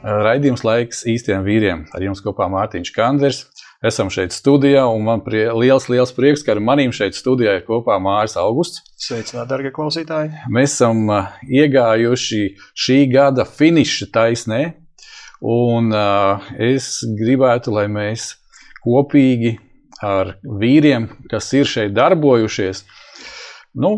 Raidījums laiks īstiem vīriem. Ar jums kopā Mārtiņš Kanders. Esam šeit studijā, un man prie, liels, liels prieks, ka ar maniem šeit studijā ir kopā Māris Augusts. Sveicināti, darbie klausītāji! Mēs esam iegājuši šī gada finiša taisnē, un uh, es gribētu, lai mēs kopīgi ar vīriem, kas ir šeit darbojušies, nu,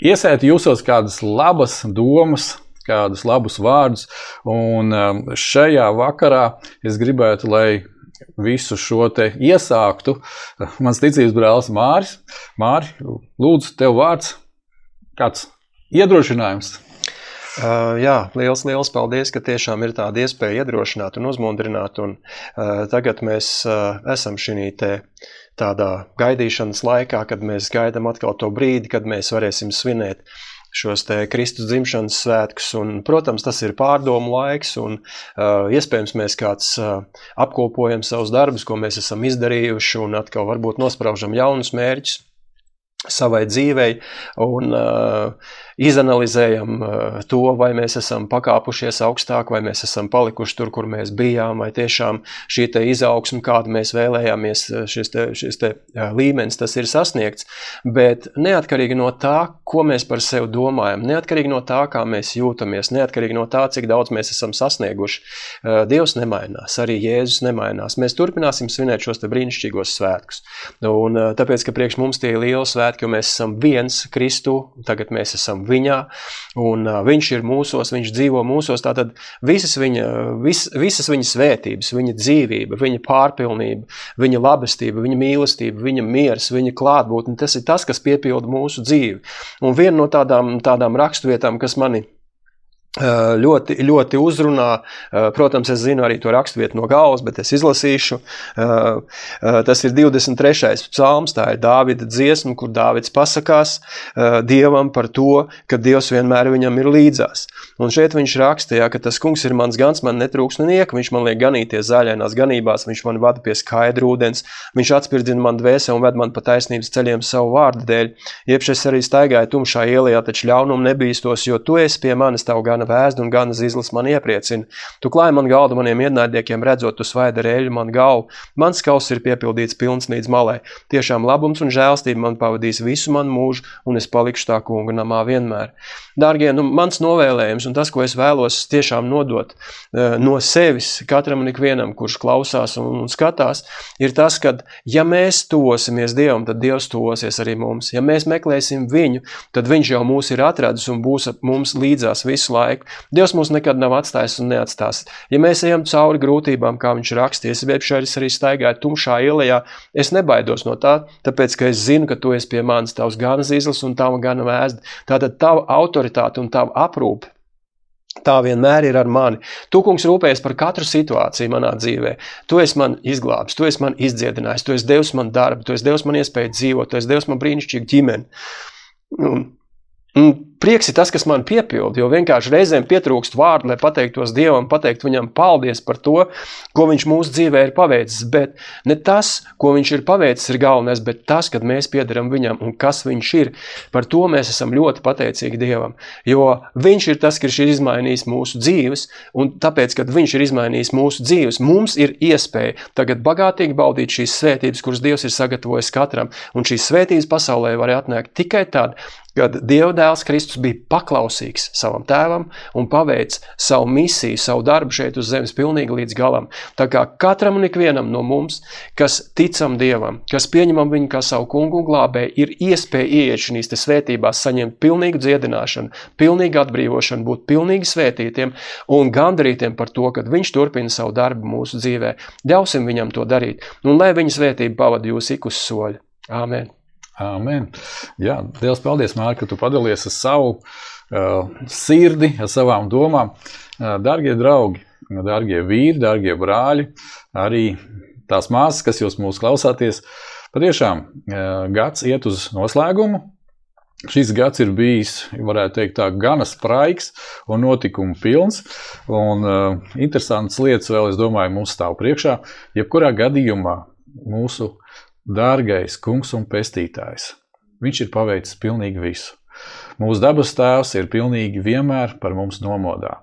iesēt jūsos kādas labas domas, kādus labus vārdus. Un um, šajā vakarā es gribētu, lai visu šo te iesāktu mans ticības brālis Māris. Māri, lūdzu, tev vārds, kāds iedrošinājums. Uh, jā, liels, liels paldies, ka tiešām ir tāda iespēja iedrošināt un uzmundrināt. Un, uh, tagad mēs uh, esam šī tādā gaidīšanas laikā, kad mēs gaidām atkal to brīdi, kad mēs varēsim svinēt šos Kristus dzimšanas svētkus. Un, protams, tas ir pārdomu laiks, un uh, iespējams mēs kāds uh, apkopojam savus darbus, ko mēs esam izdarījuši, un atkal varbūt nospraužam jaunus mērķus savai dzīvei un uh, izanalizējam uh, to, vai mēs esam pakāpušies augstāk, vai mēs esam palikuši tur, kur mēs bijām, vai tiešām šī izaugsme, kādu mēs vēlējāmies, šis, te, šis te, uh, līmenis, tas ir sasniegts. Bet neatkarīgi no tā, ko mēs par sevi domājam, neatkarīgi no tā, kā mēs jūtamies, neatkarīgi no tā, cik daudz mēs esam sasnieguši, uh, Dievs nemainās, arī Jēzus nemainās. Mēs turpināsim svinēt šos brīnišķīgos svētkus. Un, uh, tāpēc, ka priekš mums tie ir lieli svētki, jo mēs esam viens Kristu, tagad mēs esam viņā, un viņš ir mūsos, viņš dzīvo mūsos, tātad visas viņa, vis, visas viņa svētības, viņa dzīvība, viņa pārpilnība, viņa labestība, viņa mīlestība, viņa miers, viņa klātbūtne, tas ir tas, kas piepilda mūsu dzīvi. Un viena no tādām, tādām rakstvietām, kas mani ļoti, ļoti uzrunā. Protams, es zinu arī to raksturvietu no galvas, bet es izlasīšu. Tas ir 23. psalms, tā ir Dāvida dziesma, kur Dāvids pasakās Dievam par to, ka Dievs vienmēr viņam ir līdzās. Un šeit viņš rakstīja, ka tas kungs ir mans gans, man netrūks nieka, viņš man liek ganīties zaļainās ganībās, viņš man vada pie skaidra ūdens, viņš atspirdzina man dvēseli un ved man pa taisnības ceļiem savu vārdu dēļ. Iepš es arī staigāju tumšā ielā, taču ļaunumu nebīstos, jo tu esi pie manis tavu gana vēzdu un gana zizlis man iepriecina. Tu klāji man galdu maniem ienaidniekiem, redzot, tu svaida rēļu man galvu. Mans kauss ir piepildīts pilns līdz malai. Tiešām labums un žēlstība man pavadīs visu manu mūžu, un es palikšu tā kunga namā vienmēr. Dārgie, nu, mans novēlējums un tas, ko es vēlos tiešām nodot uh, no sevis katram un ikvienam, kurš klausās un, un skatās, ir tas, ka ja mēs tosimies Dievam, tad Dievs tosies arī mums. Ja mēs meklēsim viņu, tad viņš jau mūs ir atradis un būs mums līdzās visu laiku. Dievs mūs nekad nav atstājis un neatstās. Ja mēs ejam cauri grūtībām, kā viņš rakstīja, es arī staigāju tumšā ielā, es nebaidos no tā, tāpēc, ka es zinu, ka tu esi pie manis tavs gana zīles un tava gana vēzda. Tātad tava autoritāte un tava aprūpe Tā vienmēr ir ar mani. Tu, kungs, rūpējies par katru situāciju manā dzīvē. Tu esi man izglābis, tu esi man izdziedinājis, tu esi devis man darbu, tu esi devis man iespēju dzīvot, tu esi devis man brīnišķīgu ģimeni. Un, un prieks ir tas, kas man piepilda, jo vienkārši reizēm pietrūkst vārdu, lai pateiktos Dievam, pateikt viņam paldies par to, ko viņš mūsu dzīvē ir paveicis. Bet ne tas, ko viņš ir paveicis, ir galvenais, bet tas, kad mēs piedaram viņam un kas viņš ir. Par to mēs esam ļoti pateicīgi Dievam, jo viņš ir tas, kas ir izmainījis mūsu dzīves, un tāpēc, kad viņš ir izmainījis mūsu dzīves, mums ir iespēja tagad bagātīgi baudīt šīs svētības, kuras Dievs ir sagatavojis katram, un šīs svētības pasaulē var atnākt tikai tad, kad Dieva dēls Kristus Kristus bija paklausīgs savam tēvam un paveic savu misiju, savu darbu šeit uz zemes pilnīgi līdz galam. Tā kā katram un ikvienam no mums, kas ticam Dievam, kas pieņemam viņu kā savu kungu un glābēju, ir iespēja ieiet šīs svētībās, saņemt pilnīgu dziedināšanu, pilnīgu atbrīvošanu, būt pilnīgi svētītiem un gandarītiem par to, ka viņš turpina savu darbu mūsu dzīvē. Ļausim viņam to darīt, un lai viņa svētība pavada jūs ik uz soļa. Āmen! Amen. Jā, Dievs, paldies, Mārka, ka tu padalies ar savu uh, sirdi, ar savām domām. Uh, darbie draugi, darbie vīri, darbie brāļi, arī tās māsas, kas jūs mūs klausāties, patiešām uh, gads iet uz noslēgumu. Šis gads ir bijis, varētu teikt, tā, gana spraigs un notikumu pilns. Un, uh, interesantas lietas vēl, es domāju, mums stāv priekšā. Jebkurā gadījumā mūsu Dārgais kungs un pestītājs, viņš ir paveicis pilnīgi visu. Mūsu dabas tēvs ir pilnīgi vienmēr par mums nomodā.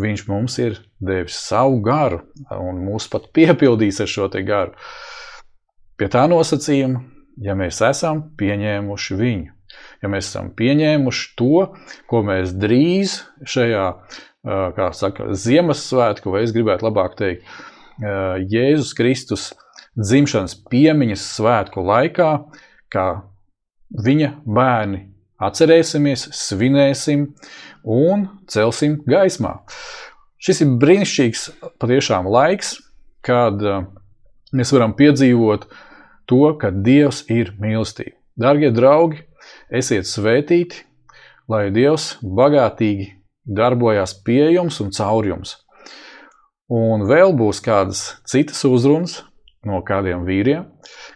Viņš mums ir devis savu garu un mūs pat piepildīs ar šo garu. Pie tā nosacījuma, ja mēs esam pieņēmuši viņu, ja mēs esam pieņēmuši to, ko mēs drīz šajā, kā saka, Ziemassvētku, vai es gribētu labāk teikt, Jēzus Kristus dzimšanas piemiņas svētku laikā, kā viņa bērni atcerēsimies, svinēsim un celsim gaismā. Šis ir brīnišķīgs patiešām laiks, kad uh, mēs varam piedzīvot to, ka Dievs ir mīlestība. Darbie draugi, esiet svētīti, lai Dievs bagātīgi darbojas pie jums un caur jums. Un vēl būs kādas citas uzrunas, no kādiem vīriem,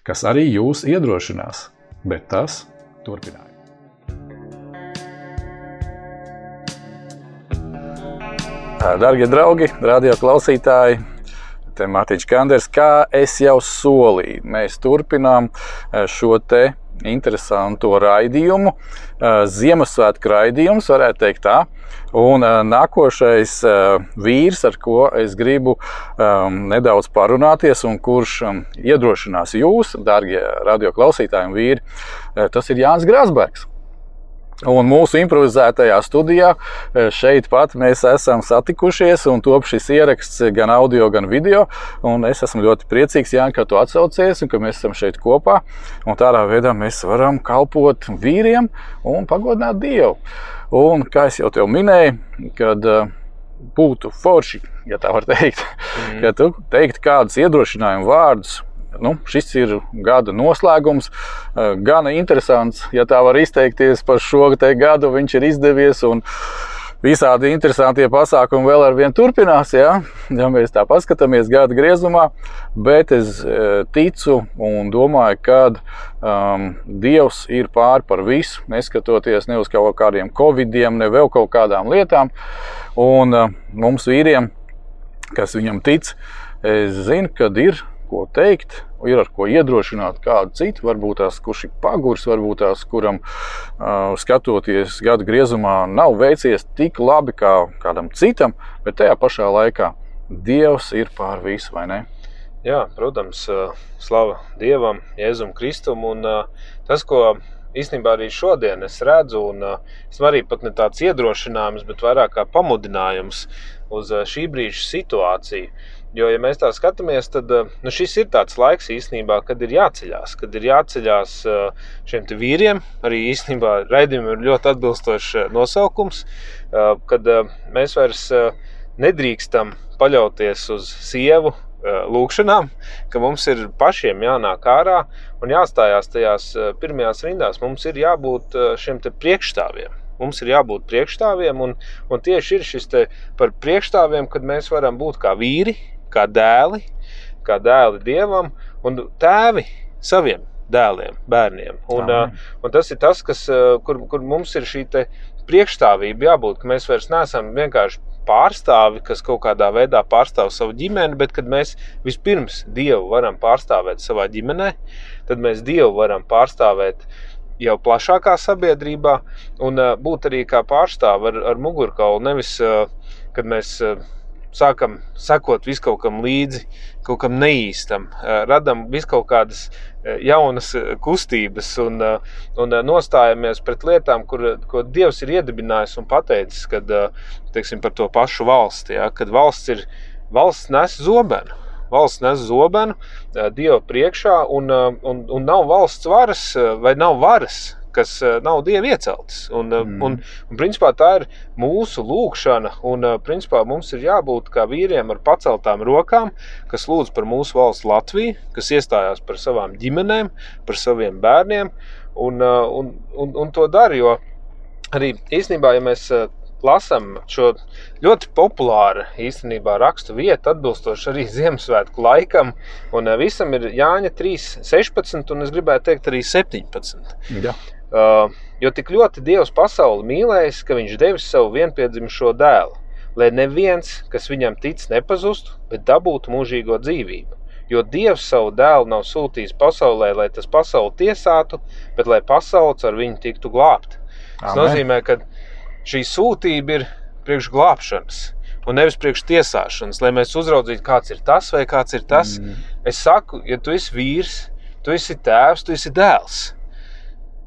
kas arī jūs iedrošinās, bet tas turpinājums. Darbie draugi, radio klausītāji, te Mārtiņš Kanders, kā es jau solīju, mēs turpinām šo te interesantu raidījumu. Ziemassvētku raidījums, varētu teikt tā. Un nākošais vīrs, ar ko es gribu nedaudz parunāties, un kurš iedrošinās jūs, darbie radioklausītāji un vīri, tas ir Jānis Grasbergs. Un mūsu improvizētajā studijā šeit pat mēs esam satikušies un top šis ieraksts gan audio, gan video. Un es esmu ļoti priecīgs, Jānis, ka tu atsaucies un ka mēs esam šeit kopā. Un tādā veidā mēs varam kalpot vīriem un pagodināt Dievu. Un kā jau te minēju, kad e, būtu forši, ja tā var teikt, mm. ka tu teiktu kādus iedrošinājumu vārdus nu, šis ir gada noslēgums. Eh, Gan interesants, ja tā var izteikties par šo gadu, viņš ir izdevies. Visādi interesantie pasākumi vēl ar vienu turpinās, ja, ja mēs tā paskatāmies gada griezumā, bet es eh, ticu un domāju, ka um, Dievs ir pāri par visu, neskatoties ne uz kaut kādiem covidiem, ne vēl kaut kādām lietām. Un uh, mums vīriem, kas viņam tic, es zinu, ka ir ko teikt, ir ar ko iedrošināt kādu citu. Varbūt tās, kurš ir pagurs, varbūt tās, kuram uh, skatoties gada griezumā, nav veicies tik labi kā kādam citam, bet tajā pašā laikā Dievs ir pār visu, vai ne? Jā, protams, slava Dievam, Jēzum Kristum. Un tas, ko īstenībā arī šodien es redzu, un es arī pat ne tāds iedrošinājums, bet vairāk kā pamudinājums uz šī brīža situāciju Jo, ja mēs tā skatāmies, tad eh, nu, šis ir tāds laiks īstenībā, kad ir jāceļās, kad ir jāceļās eh, šiem vīriem. Arī īstenībā raidījumam ir ļoti atbilstošs eh, nosaukums, kad mēs vairs nedrīkstam paļauties uz sievu lūkšanām, ka mums ir pašiem jānāk ārā un jāstājās tajās pirmajās rindās. Mums ir jābūt šiem priekšstāviem. Mums ir jābūt priekšstāviem, un, un tieši ir šis par priekšstāviem, kad mēs varam būt kā vīri, kā dēli, kā dēli dievam un tēvi saviem dēliem, bērniem. Un, uh, un tas ir tas, kas, uh, kur, kur mums ir šī priekšstāvība jābūt, ka mēs vairs neesam vienkārši pārstāvi, kas kaut kādā veidā pārstāv savu ģimeni, bet kad mēs vispirms Dievu varam pārstāvēt savā ģimenē, tad mēs Dievu varam pārstāvēt jau plašākā sabiedrībā un uh, būt arī kā pārstāvi ar, ar mugurkaulu. Nevis, uh, kad mēs uh, sākam sekot visu kaut kam līdzi, kaut kam neīstam, radam visu kaut kādas jaunas kustības un, un nostājamies pret lietām, kur, ko Dievs ir iedibinājis un pateicis, kad, teiksim, par to pašu valsti, ja, kad valsts ir, valsts nes zobenu. Valsts nes zobenu Dieva priekšā, un, un, un nav valsts varas vai nav varas kas eh, nav dievi ieceltas. Un, eh, mm. un, un, principā, tā ir mūsu lūkšana, un eh, principā, mums ir jābūt kā vīriem ar paceltām rokām, kas lūdz par mūsu valsts Latviju, kas iestājās par savām ģimenēm, par saviem bērniem, un, un, un, un to dara. Jo arī īstenībā, ja mēs lasām šo ļoti populāru īstenībā rakstu vietu, atbilstoši arī Ziemassvētku laikam. Un visam ir Jāņa 3, 16, un es gribētu teikt arī 17. Ja. Uh, jo tik ļoti Dievs pasauli mīlējis, ka viņš devis savu vienpiedzimušo dēlu, lai neviens, kas viņam tic, nepazustu, bet dabūtu mūžīgo dzīvību. Jo Dievs savu dēlu nav sūtījis pasaulē, lai tas pasauli tiesātu, bet lai pasaules ar viņu tiktu glābta. Tas nozīmē, ka šī sūtība ir priekš glābšanas un nevis priekš tiesāšanas, lai mēs uzraudzītu, kāds ir tas vai kāds ir tas. Mm. Es saku, ja tu esi vīrs, tu esi tēvs, tu esi dēls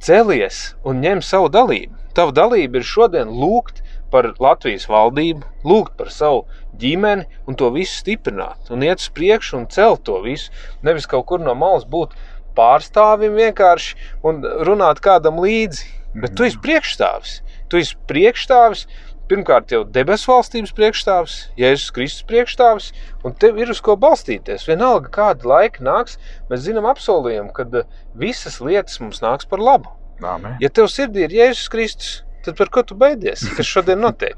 celies un ņem savu dalību. Tava dalība ir šodien lūgt par Latvijas valdību, lūgt par savu ģimeni un to visu stiprināt, un iet uz priekšu un celt to visu. Nevis kaut kur no malas būt pārstāvim vienkārši un runāt kādam līdzi, bet tu esi priekšstāvis. Tu esi priekšstāvis, pirmkārt jau debesu valstības priekšstāvis, Jēzus Kristus priekšstāvis, un tev ir uz ko balstīties. Vienalga, kāda laika nāks, mēs zinām apsolījumu, ka eh, visas lietas mums nāks par labu. Amen. Ja tev sirdī ir Jēzus Kristus, tad par ko tu baidies? Kas šodien notiek?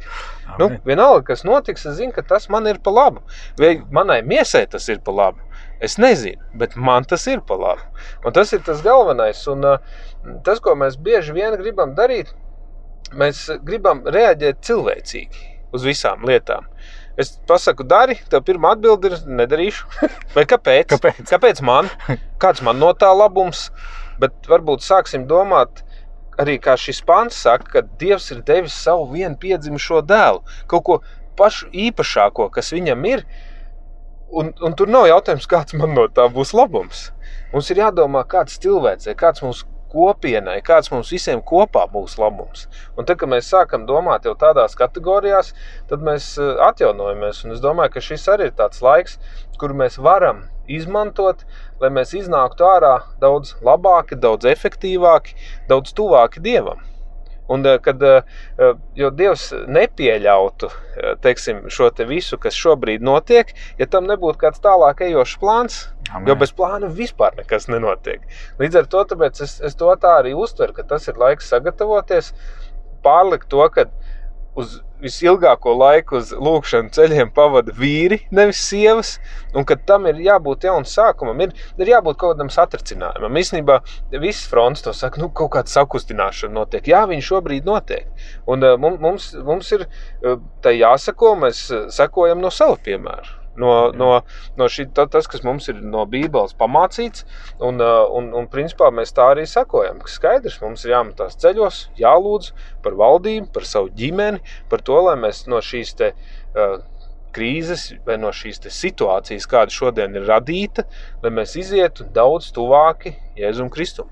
nu, vienalga, kas notiks, es zinu, ka tas man ir pa labu. Vai manai miesai tas ir pa labu? Es nezinu, bet man tas ir pa labu. Un tas ir tas galvenais. Un, uh, tas, ko mēs bieži vien gribam darīt, Mēs gribam reaģēt cilvēcīgi uz visām lietām. Es pasaku, dari, tev pirmā atbilde ir, nedarīšu. Vai kāpēc? Kāpēc? kāpēc man? Kāds man no tā labums? Bet varbūt sāksim domāt, arī kā šis pāns saka, ka Dievs ir devis savu vienu piedzimušo dēlu, kaut ko pašu īpašāko, kas viņam ir. Un, un tur nav jautājums, kāds man no tā būs labums. Mums ir jādomā, kāds cilvēks, kāds mūsu kopienai, kāds mums visiem kopā būs labums. Un tad, kad mēs sākam domāt jau tādās kategorijās, tad mēs eh, atjaunojamies. Un es domāju, ka šis arī ir tāds laiks, kur mēs varam izmantot, lai mēs iznāktu ārā daudz labāki, daudz efektīvāki, daudz tuvāki Dievam. Un, eh, kad eh, jo Dievs nepieļautu teiksim, šo te visu, kas šobrīd notiek, ja tam nebūtu kāds tālāk ejošs plāns, Amen. jo bez plāna vispār nekas nenotiek. Līdz ar to es, es to tā arī uztveru, ka tas ir laiks sagatavoties, pārlikt to, ka uz visilgāko laiku uz lūkšanu ceļiem pavada vīri, nevis sievas, un ka tam ir jābūt jaunam sākumam, ir, ir jābūt kaut kādam satricinājumam. Īsnībā viss fronts to saka, nu, kaut kāda sakustināšana notiek. Jā, viņš šobrīd notiek. Un uh, mums, mums ir uh, tai jāsako, mēs uh, sekojam no sava piemēra. No, no, no šī, tas, kas mums ir no Bībeles pamācīts, un, uh, un, un principā mēs tā arī sakojam. Skaidrs, mums ir jāmetās ceļos, jālūdz par valdību, par savu ģimeni, par to, lai mēs no šīs te, uh, krīzes vai no šīs situācijas, kāda šodien ir radīta, lai mēs izietu daudz tuvāki Jēzum Kristum.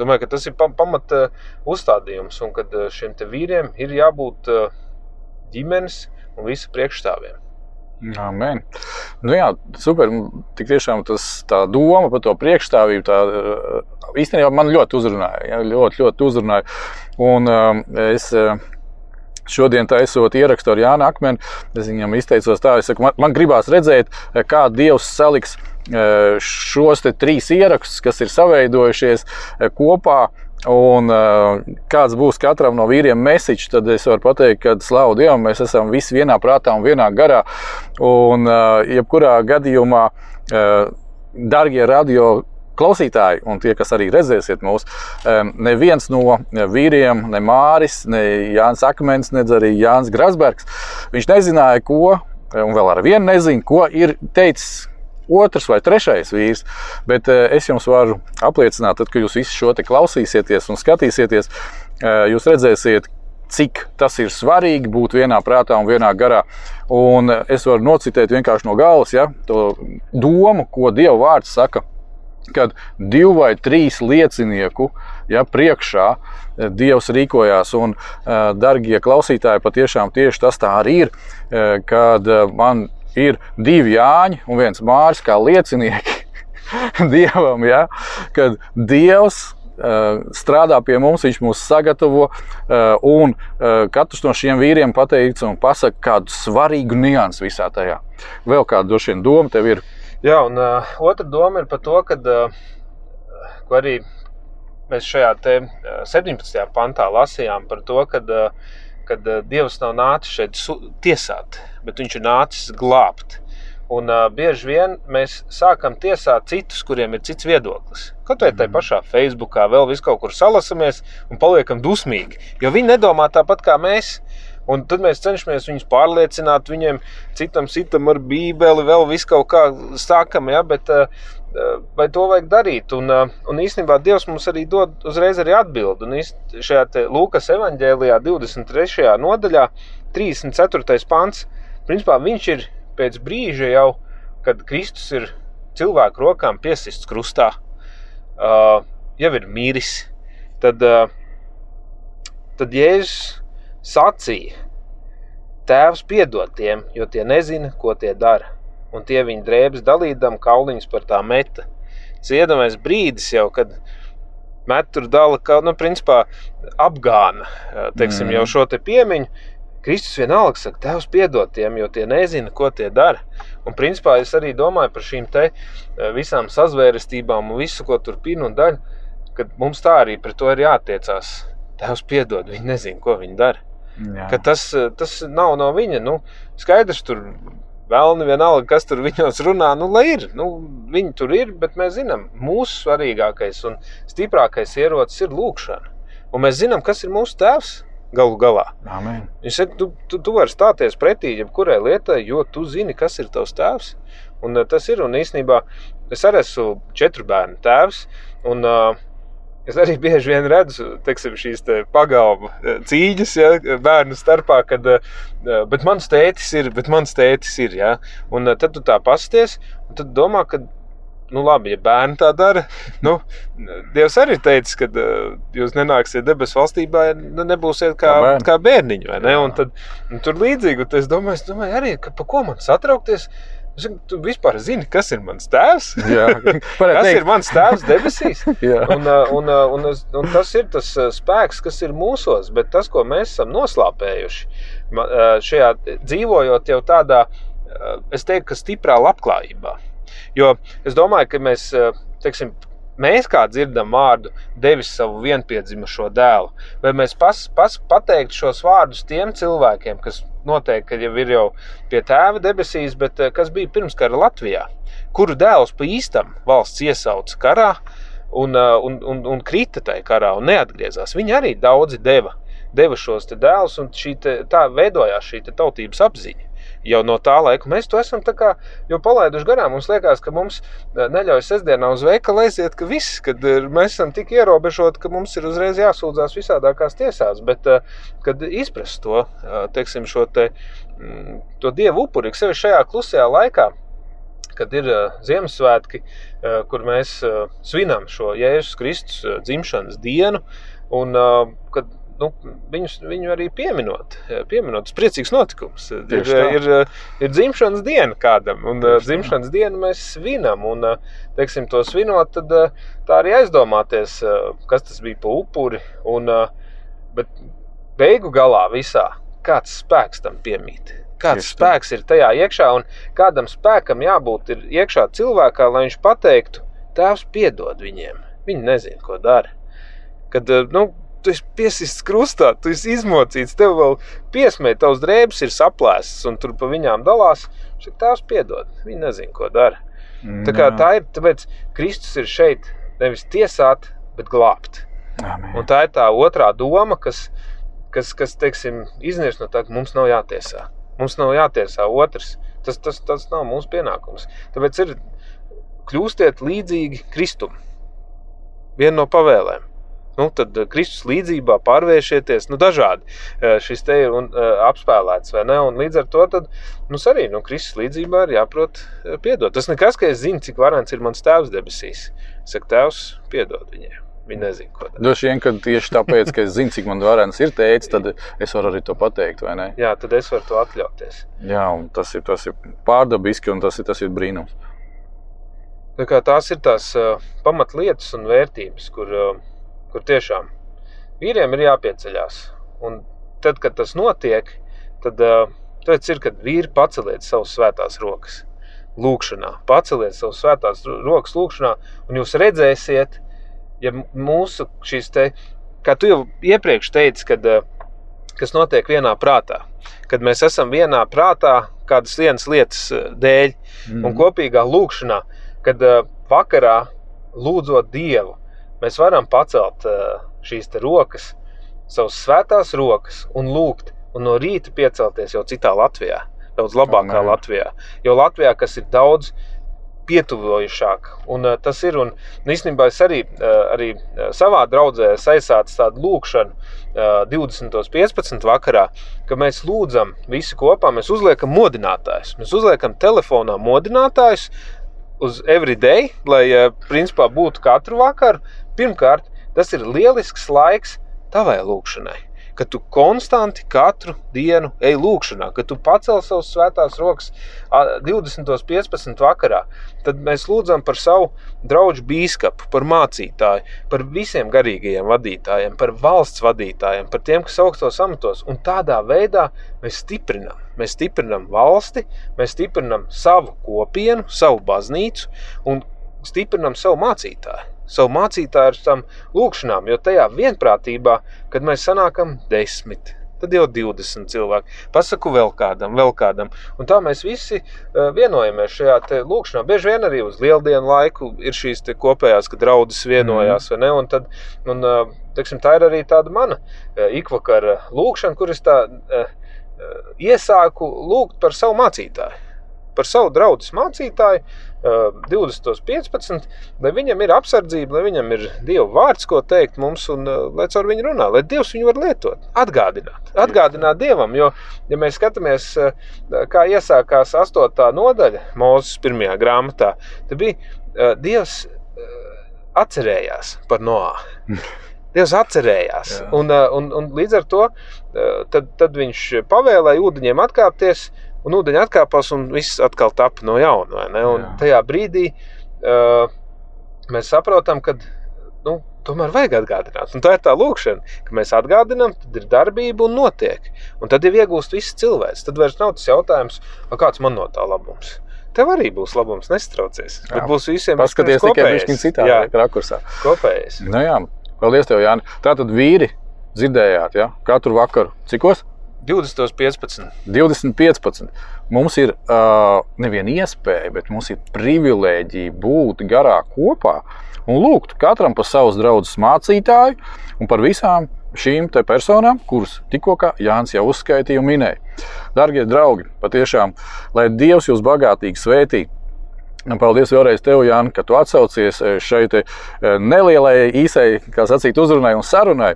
Domāju, ka tas ir pamata uzstādījums, un ka uh, šiem vīriem ir jābūt uh, ģimenes un visu priekšstāviem. Amen. Nu jā, super. Tik tiešām tas tā doma par to priekšstāvību tā, īstenībā man ļoti uzrunāja. Ja, ļoti, ļoti uzrunāja. Un um, es šodien taisot ierakstu ar Jānu Akmeni, es viņam izteicos tā, saku, man, man gribās redzēt, kā Dievs saliks šos trīs ierakstus, kas ir savaidojušies kopā Un, uh, kāds būs katram no vīriem mesiķis, tad es varu pateikt, ka slavu Dievam, mēs esam visi vienā prātā un vienā garā. Un, uh, jebkurā gadījumā, uh, darbie radio klausītāji, un tie, kas arī redzēsiet mūs, neviens no vīriem, ne Māris, ne Jānis Akmens, ne arī Jānis Grasbergs, viņš nezināja, ko, un vēl ar vienu nezinu, ko ir teicis otrs vai trešais vīrs. Bet eh, es jums varu apliecināt, tad, kad jūs visu šo klausīsieties un skatīsieties, eh, jūs redzēsiet, cik tas ir svarīgi būt vienā prātā un vienā garā. Un es varu nocitēt vienkārši no galvas ja, to domu, ko Dieva vārds saka. Kad divu vai trīs liecinieku ja, priekšā eh, Dievs rīkojās, un, eh, darbie klausītāji, patiešām tieši tas tā arī ir, eh, kad man ir divi Jāņi un viens Māris kā liecinieki Dievam, ja, kad Dievs strādā pie mums, viņš mūs sagatavo. Un katrs no šiem vīriem pateiks un pasakā kādu svarīgu niansu visā tajā. Vēl kāda droši vien doma tev ir? Jā, un uh, otra doma ir par to, ka uh, arī mēs šajā te, uh, 17. pantā lasījām par to, ka uh, uh, Dievs nav nācis šeit tiesāt, bet Viņš ir nācis glābt. Un uh, bieži vien mēs sākam tiesāt citus, kuriem ir cits viedoklis. Kaut vai tajā pašā Facebookā, vēl vis kaut kur salasamies un paliekam dusmīgi. Jo viņi nedomā tāpat kā mēs. Un tad mēs cenšamies viņus pārliecināt, viņiem citam citam ar bībeli, vēl visu kaut kā sākam, ja, bet uh, vai to vajag darīt? Un, uh, un īstenībā Dievs mums arī dod uzreiz arī atbildi. Un šajā Lūkas evanģēlijā 23. nodaļā 34. pants, principā viņš ir pēc brīža jau, kad Kristus ir cilvēku rokām piesists krustā, uh, jau ir miris, tad, uh, tad Jēzus sacīja: Tēvs piedod tiem, jo tie nezina, ko tie dara, un tie viņa drēbes dalīdam kauliņus par tā meta. Ciedamais brīdis jau, kad met tur dala, ka, nu, principā apgāna, teiksim, mm. jau šo te piemiņu, Kristus vienalga saka, Tēvs piedod tiem, jo tie nezina, ko tie dara. Un principā es arī domāju par šīm te eh, visām sazvērestībām un visu, ko tur pina un daļa, kad mums tā arī pret to ir jātiecās. Tēvs piedod, viņi nezina, ko viņi dara. Ka tas, eh, tas nav no viņa. Nu, skaidrs, tur vēlni vienalga, kas tur viņos runā, nu, lai ir. Nu, viņi tur ir, bet mēs zinām, mūsu svarīgākais un stiprākais ierocis ir lūkšana. Un mēs zinām, kas ir mūsu tēvs galu galā. Amen. Viņš saka, tu, tu, tu vari stāties pretī jebkurai lietai, jo tu zini, kas ir tavs tēvs. Un, uh, tas ir un īstenībā es arī esmu četru bērnu tēvs. Un, uh, Es arī bieži vien redzu teiksim, šīs te pagalma uh, cīņas ja, bērnu starpā, kad mans tētis ir, bet mans tētis ir. Ja, un tad tu tā pasties, un tad domā, ka nu, labi, ja bērni tā dara, nu, Dievs arī teica, ka uh, jūs nenāksiet debesu valstībā, ja nu, nebūsiet kā, kā, bērni. kā bērniņi. Ne? Un tad, un tur līdzīgi, un es domāju, es domāju arī, ka pa ko man satraukties. Tu vispār zini, kas ir mans tēvs? Jā, kas ir mans tēvs debesīs? un, un, un, un tas ir tas spēks, kas ir mūsos, bet tas, ko mēs esam noslāpējuši, šajā dzīvojot jau tādā, es teiktu, ka stiprā labklājībā. Jo es domāju, ka mēs, eh, teiksim, mēs kā dzirdam vārdu, devis savu vienpiedzimušo dēlu, vai mēs pas, pas, pateiktu šos vārdus tiem cilvēkiem, kas noteikti jau ir jau pie tēva debesīs, bet eh, kas bija pirmskara Latvijā, kuru dēls pa īstam valsts iesauca karā un, eh, un, un, un krita tajā karā un neatgriezās. Viņi arī daudzi deva, deva šos dēlus, un te, tā veidojās šī tautības apziņa jau no tā laika. Mēs to esam jau palaiduši garām. Mums liekas, ka mums eh, neļauj sestdienā uz veikalu aiziet, ka viss, kad eh, mēs esam tik ierobežoti, ka mums ir uzreiz jāsūdzās visādākās tiesās. Bet, eh, kad izprast to, teiksim, šo te, mm, to dievu upuri, sevišķi šajā klusajā laikā, kad ir Ziemassvētki, kur mēs svinam šo Jēzus Kristus dzimšanas dienu, un kad nu, viņus, viņu arī pieminot. pieminot. Tas priecīgs notikums. Ir, ir, ir dzimšanas diena kādam, un Tieši dzimšanas tā. dienu mēs svinam. Un, teiksim, to svinot, tad tā arī aizdomāties, kas tas bija pa upuri. Un, bet beigu galā visā kāds spēks tam piemīt. Kāds Tieši spēks tā. ir tajā iekšā, un kādam spēkam jābūt iekšā cilvēkā, lai viņš pateiktu, Tēvs, piedod viņiem. Viņi nezina, ko dara. Kad nu, tu esi piesists krustā, tu esi izmocīts, tev vēl piesmē, tavs drēbes ir saplēstas un tur pa viņām dalās. Šī tās piedod, viņi nezina, ko dara. Mm, tā, kā, tā ir, tāpēc Kristus ir šeit nevis tiesāt, bet glābt. Amen. Un tā ir tā otrā doma, kas, kas, kas teiksim, iznīrs no tā, ka mums nav jātiesā. Mums nav jātiesā otrs. Tas, tas, tas nav mūsu pienākums. Tāpēc ir kļūstiet līdzīgi Kristum. Viena no pavēlēm. Nu, tad eh, Kristus līdzībā pārvēršieties, nu, dažādi eh, šis te ir un, uh, apspēlēts, vai ne? Un līdz ar to tad, mums arī nu, Kristus līdzībā ir jāprot piedot. Tas nekas, ka es zinu, cik varants ir mans tēvs debesīs. Es saku, tēvs, piedod viņiem. Viņi nezina, ko darīt. Droši vien, ka tieši tāpēc, ka es zinu, cik man varens ir teicis, tad es varu arī to pateikt, vai ne? Jā, tad es varu to atļauties. Jā, un tas ir, tas ir pārdabiski un tas ir, tas ir brīnums. Tā kā tās ir tās uh, pamatlietas un vērtības, kur, uh, kur tiešām vīriem ir jāpieceļās. Un tad, kad tas notiek, tad uh, tas ir, kad vīri paceliet savus svētās rokas. Lūkšanā, paceliet savus svētās rokas lūkšanā, un jūs redzēsiet, ja mūsu šīs te, kā tu jau iepriekš teici, kad, eh, kas notiek vienā prātā, kad mēs esam vienā prātā kādas vienas lietas eh, dēļ mm. un kopīgā lūkšanā, kad eh, vakarā lūdzot Dievu, mēs varam pacelt šīs rokas, savas svētās rokas un lūgt, un no rīta piecelties jau citā Latvijā, daudz labākā oh, Latvijā. Jo Latvijā, kas ir daudz pietuvojušāk. Un, uh, tas ir, un nu, īstenībā es arī, uh, arī savā draudzē aizsācu tādu lūkšanu uh, 20.15. vakarā, ka mēs lūdzam visi kopā, mēs uzliekam modinātājus. Mēs uzliekam telefonā modinātājus uz everyday, lai principā būtu katru vakaru. Pirmkārt, tas ir lielisks laiks tavai lūkšanai ka tu konstanti katru dienu ej lūkšanā, ka tu pacel savus svētās rokas 20.15. vakarā. Tad mēs lūdzam par savu draugu biskupu, par mācītāju, par visiem garīgajiem vadītājiem, par valsts vadītājiem, par tiem, kas augstos amatos. Un tādā veidā mēs stiprinām. Mēs stiprinām valsti, mēs stiprinām savu kopienu, savu baznīcu un stiprinām savu mācītāju savu mācītāju ar tam lūkšanām, jo tajā vienprātībā, kad mēs sanākam desmit, tad jau 20 cilvēki. Pasaku vēl kādam, vēl kādam. Un tā mēs visi uh, vienojamies šajā lūkšanā. Bieži vien arī uz lieldienu laiku ir šīs kopējās, kad draudzes vienojās. Mm. Un tad, un, uh, teiksim, tā ir arī tāda mana uh, ikvakara lūkšana, kur es tā iesāku lūgt par savu mācītāju par savu draugu mācītāju, 20.15, lai viņam ir apsardzība, lai viņam ir Dieva vārds, ko teikt mums, un lai caur viņu runā, lai Dievs viņu var lietot, atgādināt, atgādināt Dievam. Jo, ja mēs skatāmies, kā iesākās 8. nodaļa Mūzes pirmajā grāmatā, tad bija Dievs atcerējās par Noā. Dievs atcerējās. Un, un, un līdz ar to tad, tad viņš pavēlēja ūdeņiem atkāpties, un ūdeņi atkāpās, un viss atkal tapa no jauna. Un Jā. tajā brīdī uh, mēs saprotam, ka nu, tomēr vajag atgādināt. Un tā ir tā līnija, ka mēs atgādinām, tad ir darbība un notiek. Un tad jau iegūst viss cilvēks. Tad vairs nav tas jautājums, kāds man no tā labums. Tev arī būs labums, nestraucies. Bet būs visiem paskaties tikai viņa citādi rakursā. Kopējais. Nu jā, paldies tev, Jāni. Tātad vīri dzirdējāt, ja? katru vakaru. Cikos? 2015. 2015. Mums ir uh, neviena iespēja, bet mums ir privilēģija būt garā kopā un lūgt katram par savas draudzes mācītāju un par visām šīm personām, kuras tikko Jānis jau uzskaitīja un minēja. Darbie draugi, patiešām, lai Dievs jūs bagātīgi svētītu! Paldies vēlreiz tev, Jānis, ka tu atsaucies eh, šeit eh, nelielai, īsai, kā sacīt, uzrunai un sarunai,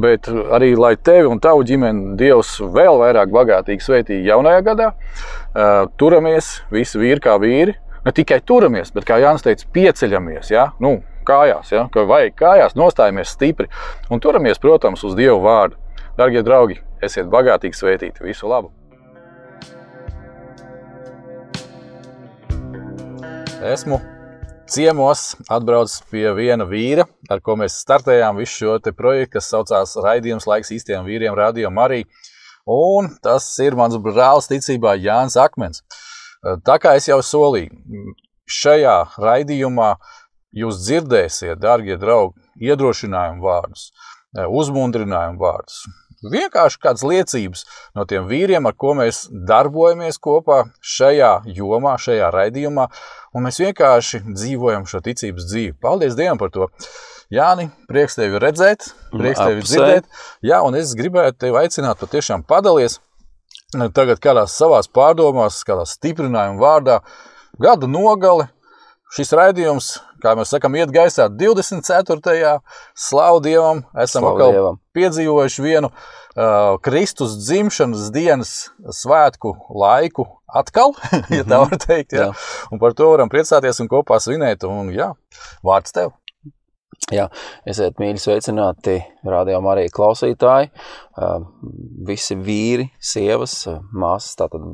bet arī lai tevi un tavu ģimeni Dievs vēl vairāk bagātīgi svētī jaunajā gadā. Eh, turamies, visi vīri kā vīri. Ne tikai turamies, bet, kā Jānis teica, pieceļamies. Ja? Nu, kājās, ja? ka vajag kājās, nostājamies stipri un turamies, protams, uz Dievu vārdu. Darbie draugi, esiet bagātīgi svētīti. Visu labu! Esmu ciemos atbraucis pie viena vīra, ar ko mēs startējām visu šo projektu, kas saucās Raidījums laiks īstiem vīriem, Radio Marija. Un tas ir mans brālis ticībā Jānis Akmens. Tā kā es jau solīju, šajā raidījumā jūs dzirdēsiet, darbie draugi, iedrošinājumu vārdus, uzmundrinājumu vārdus, vienkārši kādas liecības no tiem vīriem, ar ko mēs darbojamies kopā šajā jomā, šajā raidījumā, un mēs vienkārši dzīvojam šo ticības dzīvi. Paldies Dievam par to! Jāni, prieks tevi redzēt, prieks tevi dzirdēt. Jā, un es gribētu tevi aicināt patiešām padalies tagad kādās savās pārdomās, kādā stiprinājuma vārdā, gada nogale. Šis raidījums kā mēs sakām, iet gaisā 24. slavu Dievam, esam Slavu atkal Dievam. piedzīvojuši vienu uh, Kristus dzimšanas dienas svētku laiku atkal, ja tā var teikt. Jā. Jā. Un par to varam priecāties un kopā svinēt. Un, jā, vārds tev! Jā, esiet mīļi sveicināti rādījumā arī klausītāji. Uh, Visi vīri, sievas, uh, māsas, tātad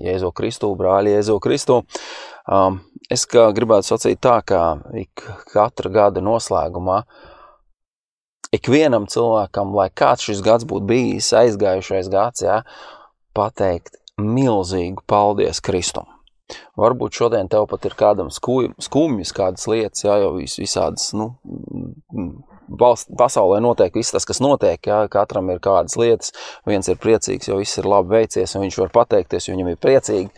Jēzu Kristu, brāļi Jēzu Kristu. Es gribētu sacīt tā, ka ik katra gada noslēgumā ikvienam cilvēkam, lai kāds šis gads būtu bijis, aizgājušais gads, jā, pateikt milzīgu paldies Kristum. Varbūt šodien tev pat ir kādam skumjas, kādas lietas, jā, jau vis, visādas, nu, pasaulē notiek viss tas, kas notiek, jā, katram ir kādas lietas, viens ir priecīgs, jo viss ir labi veicies, un viņš var pateikties, jo viņam ir priecīgi,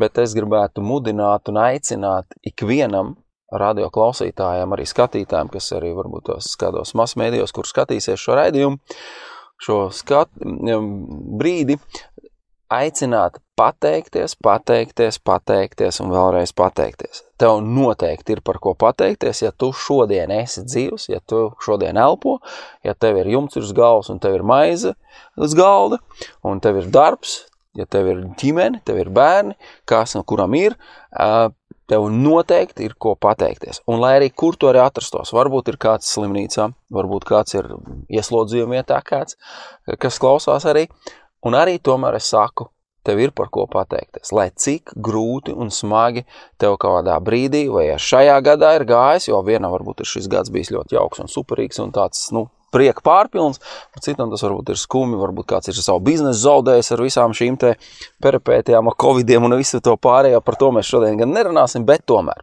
bet es gribētu mudināt un aicināt ikvienam radio klausītājiem, arī skatītājiem, kas arī varbūt tos skatos masmēdījos, kur skatīsies šo raidījumu, šo skat, brīdi, aicināt pateikties, pateikties, pateikties un vēlreiz pateikties. Tev noteikti ir par ko pateikties, ja tu šodien esi dzīvs, ja tu šodien elpo, ja tev ir jumts uz galvas un tev ir maize uz galda, un tev ir darbs, ja tev ir ģimene, tev ir bērni, kas no kuram ir, tev noteikti ir ko pateikties. Un lai arī kur tu arī atrastos, varbūt ir kāds slimnīcā, varbūt kāds ir ieslodzījuma vietā kāds, kas klausās arī, un arī tomēr es saku, tev ir par ko pateikties. Lai cik grūti un smagi tev kādā brīdī, vai ar šajā gadā ir gājis, jo vienam varbūt ir šis gads bijis ļoti jauks un superīgs un tāds, nu, prieka pārpilns, bet citam tas varbūt ir skumi, varbūt kāds ir savu biznesu zaudējis ar visām šīm te peripētijām, ar covidiem un visu to pārējo, par to mēs šodien gan nerunāsim, bet tomēr.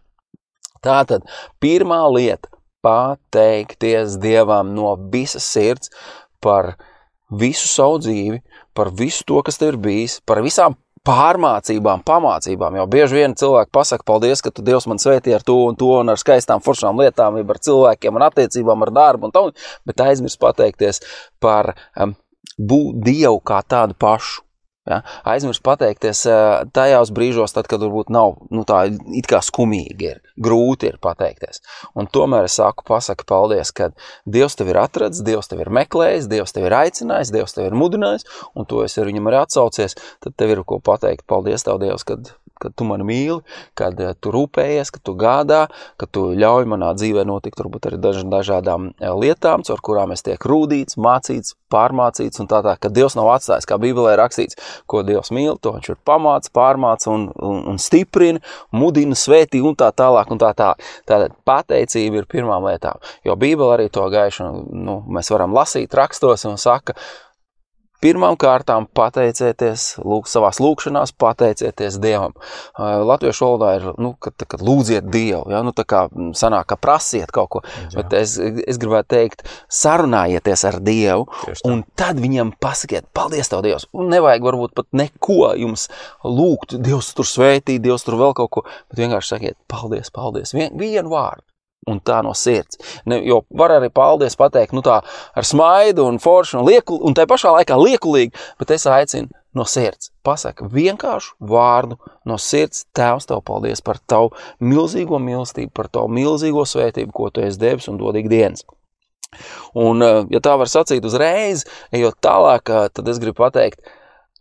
Tātad pirmā lieta - pateikties Dievam no visas sirds par visu savu dzīvi, par visu to, kas tev ir bijis, par visām pārmācībām, pamācībām. Jo bieži vien cilvēki pasaka, paldies, ka tu Dievs man svētīja ar to un to, un ar skaistām, foršām lietām, jau ar cilvēkiem, un attiecībām, ar darbu, un tā, bet aizmirst pateikties par um, būt Dievu kā tādu pašu. Ja? Aizmirst pateikties eh, tajos brīžos, tad, kad varbūt nav nu, tā kā skumīgi, ir grūti ir pateikties. Un tomēr es saku, pasaka paldies, ka Dievs tev ir atradzis, Dievs tev ir meklējis, Dievs tev ir aicinājis, Dievs tev ir mudinājis, un tu esi ar viņam arī atsaucies, tad tev ir ko pateikt. Paldies tev, Dievs, kad kad tu mani mīli, kad uh, tu rūpējies, kad tu gādā, ka tu ļauj manā dzīvē notikt varbūt arī daž, dažādām uh, lietām, caur kurām es tiek rūdīts, mācīts, pārmācīts un tā tā, ka Dievs nav atstājis, kā Bībelē rakstīts, ko Dievs mīl, to viņš ir pamāc, pārmāc un, un, un stiprina, mudina, svētī un tā tālāk un tā tā. Tātad pateicība ir pirmām lietām, jo Bībele arī to gaišu, nu, mēs varam lasīt rakstos un saka, Pirmām kārtām pateicieties, lūk, savās lūkšanās, pateicieties Dievam. Latviešu valodā ir, nu, kad, kad lūdziet Dievu, ja, nu, tā kā sanāk, ka prasiet kaut ko, Jā. bet es, es gribētu teikt, sarunājieties ar Dievu, un tad viņam pasakiet, paldies Tev, Dievs, un nevajag varbūt pat neko jums lūgt, Dievs tur svētī, Dievs tur vēl kaut ko, bet vienkārši sakiet, paldies, paldies, Vien, vienu vārdu. Un tā no sirds. Ne, jo var arī paldies pateikt, nu tā ar smaidu un foršu un, lieku, un tā pašā laikā liekulīgi, bet es aicinu no sirds. Pasaka vienkāršu vārdu no sirds. Tēvs, tev paldies par tavu milzīgo mīlestību, par tavu milzīgo svētību, ko tu esi devis un dod ikdienas. Un, eh, ja tā var sacīt uzreiz, ejot tālāk, eh, tad es gribu pateikt,